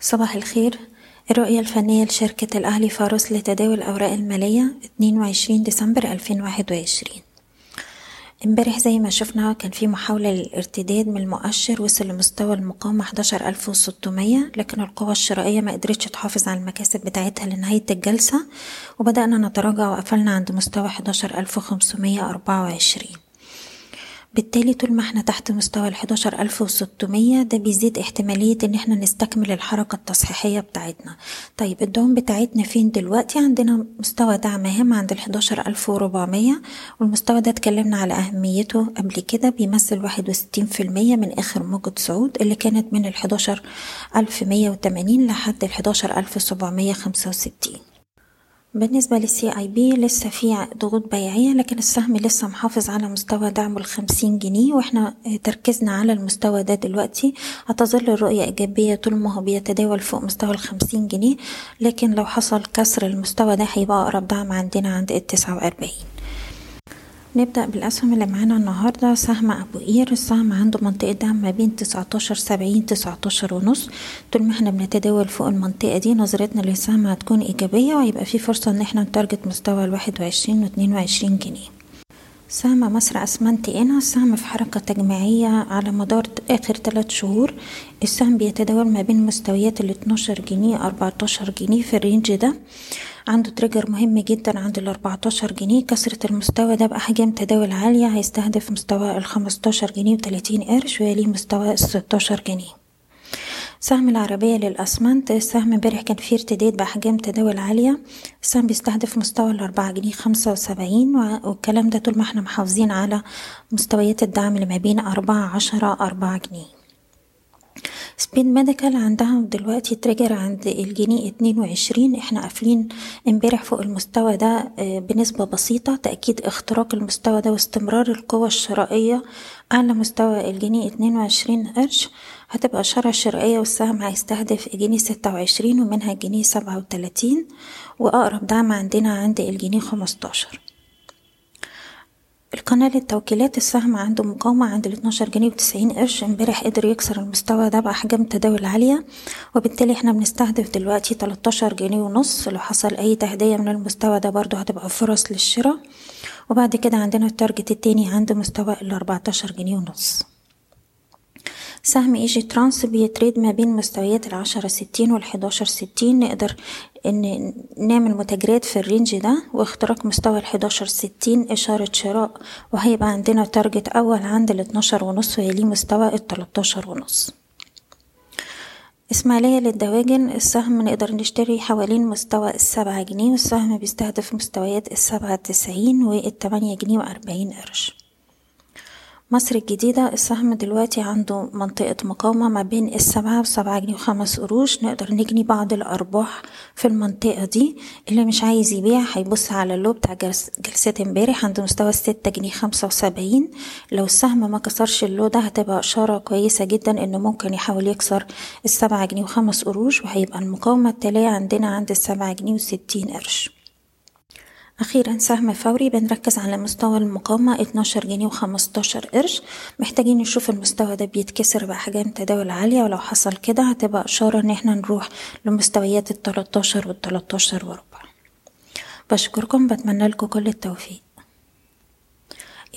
صباح الخير. الرؤية الفنية لشركة الأهلي فارس لتداول الأوراق المالية 22 ديسمبر 2021 امبارح زي ما شفنا كان في محاولة للارتداد من المؤشر وصل لمستوى المقاومة 11600 لكن القوى الشرائية ما قدرتش تحافظ على المكاسب بتاعتها لنهاية الجلسة وبدأنا نتراجع وقفلنا عند مستوى 11524 بالتالي طول ما إحنا تحت مستوى ألف وستمية ده بيزيد احتمالية ان إحنا نستكمل الحركة التصحيحية بتاعتنا. طيب الدعم بتاعتنا فين دلوقتي؟ عندنا مستوى دعم هام عند ألف وربعمية والمستوى ده اتكلمنا على أهميته قبل كده بيمثل واحد وستين في المية من آخر موجة صعود اللي كانت من مية وتمانين لحد خمسة وستين. بالنسبة للسي آي بي لسه في ضغوط بيعية لكن السهم لسه محافظ على مستوى دعمه الخمسين جنيه وإحنا تركيزنا على المستوى ده دلوقتي. هتظل الرؤية إيجابية طول ما هو بيتداول فوق مستوى الخمسين جنيه لكن لو حصل كسر المستوى ده هيبقى أقرب دعم عندنا عند التسعة وأربعين. نبدأ بالأسهم اللي معانا النهاردة. سهم أبو قير. السهم عنده منطقة دعم ما بين تسعتاشر سبعين تسعتاشر ونص. طول ما إحنا بنتداول فوق المنطقة دي نظرتنا للسهم هتكون إيجابية وهيبقى في فرصة إن إحنا نتارجت مستوى الواحد وعشرين واتنين وعشرين جنيه. سهم مصر أسمنت قنا السهم في حركة تجميعية على مدار آخر ثلاث شهور. السهم بيتداول ما بين مستويات ال 12 جنيه 14 جنيه في ال range ده. عنده trigger مهم جدا عند ال 14 جنيه. كسرة المستوى ده بأحجام تداول عالية. هيستهدف مستوى ال 15 جنيه و30 قرش ويليه مستوى ال 16 جنيه. سهم العربية للأسمنت. السهم امبارح كان فيه ارتداد بأحجام تداول عالية. السهم بيستهدف مستوى الأربعة جنيه خمسة وسبعين والكلام ده طول ما إحنا محافظين على مستويات الدعم اللي ما بين أربعة عشرة أربعة جنيه. Speed Medical عندها دلوقتي trigger عند الجنيه اتنين وعشرين. إحنا قافلين امبارح فوق المستوى ده بنسبة بسيطة. تأكيد اختراق المستوى ده واستمرار القوة الشرائية على مستوى الجنيه اتنين وعشرين قرش. هتبقى إشارة شرائية والسهم هيستهدف الجنيه ستة وعشرين ومنها الجنيه سبعة وتلاتين. وأقرب دعم عندنا عند الجنيه خمستاشر. القناة للتوكيلات السهم عنده مقاومة عند ال 12 جنيه وتسعين قرش. امبارح قدر يكسر المستوى ده بأحجام تداول عالية وبالتالي إحنا بنستهدف دلوقتي 13 جنيه ونص. لو حصل أي تهدية من المستوى ده برضو هتبقى فرص للشراء. وبعد كده عندنا ال target التاني عند مستوى ال 14 جنيه ونص. سهم Egytrans بي trade ما بين مستويات العشرة ستين والحداشر ستين. نقدر إن نعمل متاجرات في ال range ده واختراق مستوى الحداشر ستين إشارة شراء. وهيبقى عندنا target أول عند الاتناشر ونص ويليه مستوى التلاتاشر ونص. إسماعيلية للدواجن السهم نقدر نشتري حوالين مستوى السبعة جنيه والسهم بيستهدف مستويات السبعة تسعين والتمانية جنيه وأربعين قرش. مصر الجديدة السهم دلوقتي عنده منطقة مقاومة ما بين السبعة وسبعة جنيه وخمس قروش. نقدر نجني بعض الأرباح في المنطقة دي. اللي مش عايز يبيع هيبص على ال low بتاع جلسة امبارح عند مستوى الستة جنيه خمسة وسبعين. لو السهم ما كسرش ال low ده هتبقى إشارة كويسة جدا إنه ممكن يحاول يكسر السبعة جنيه وخمس قروش وهيبقى المقاومة التالية عندنا عند السبعة جنيه وستين قرش. أخيرا سهم فوري بنركز على مستوى المقاومة 12 جنيه وخمستاشر قرش. محتاجين نشوف المستوى ده بيتكسر بأحجام تداول عالية ولو حصل كده هتبقى إشارة إن إحنا نروح لمستويات التلاتاشر والتلاتاشر وربع. بشكركم بتمنى لكم كل التوفيق.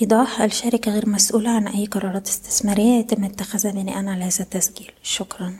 إيضاح الشركة غير مسؤولة عن أي قرارات استثمارية يتم اتخاذها بناء على هذا التسجيل. شكرا.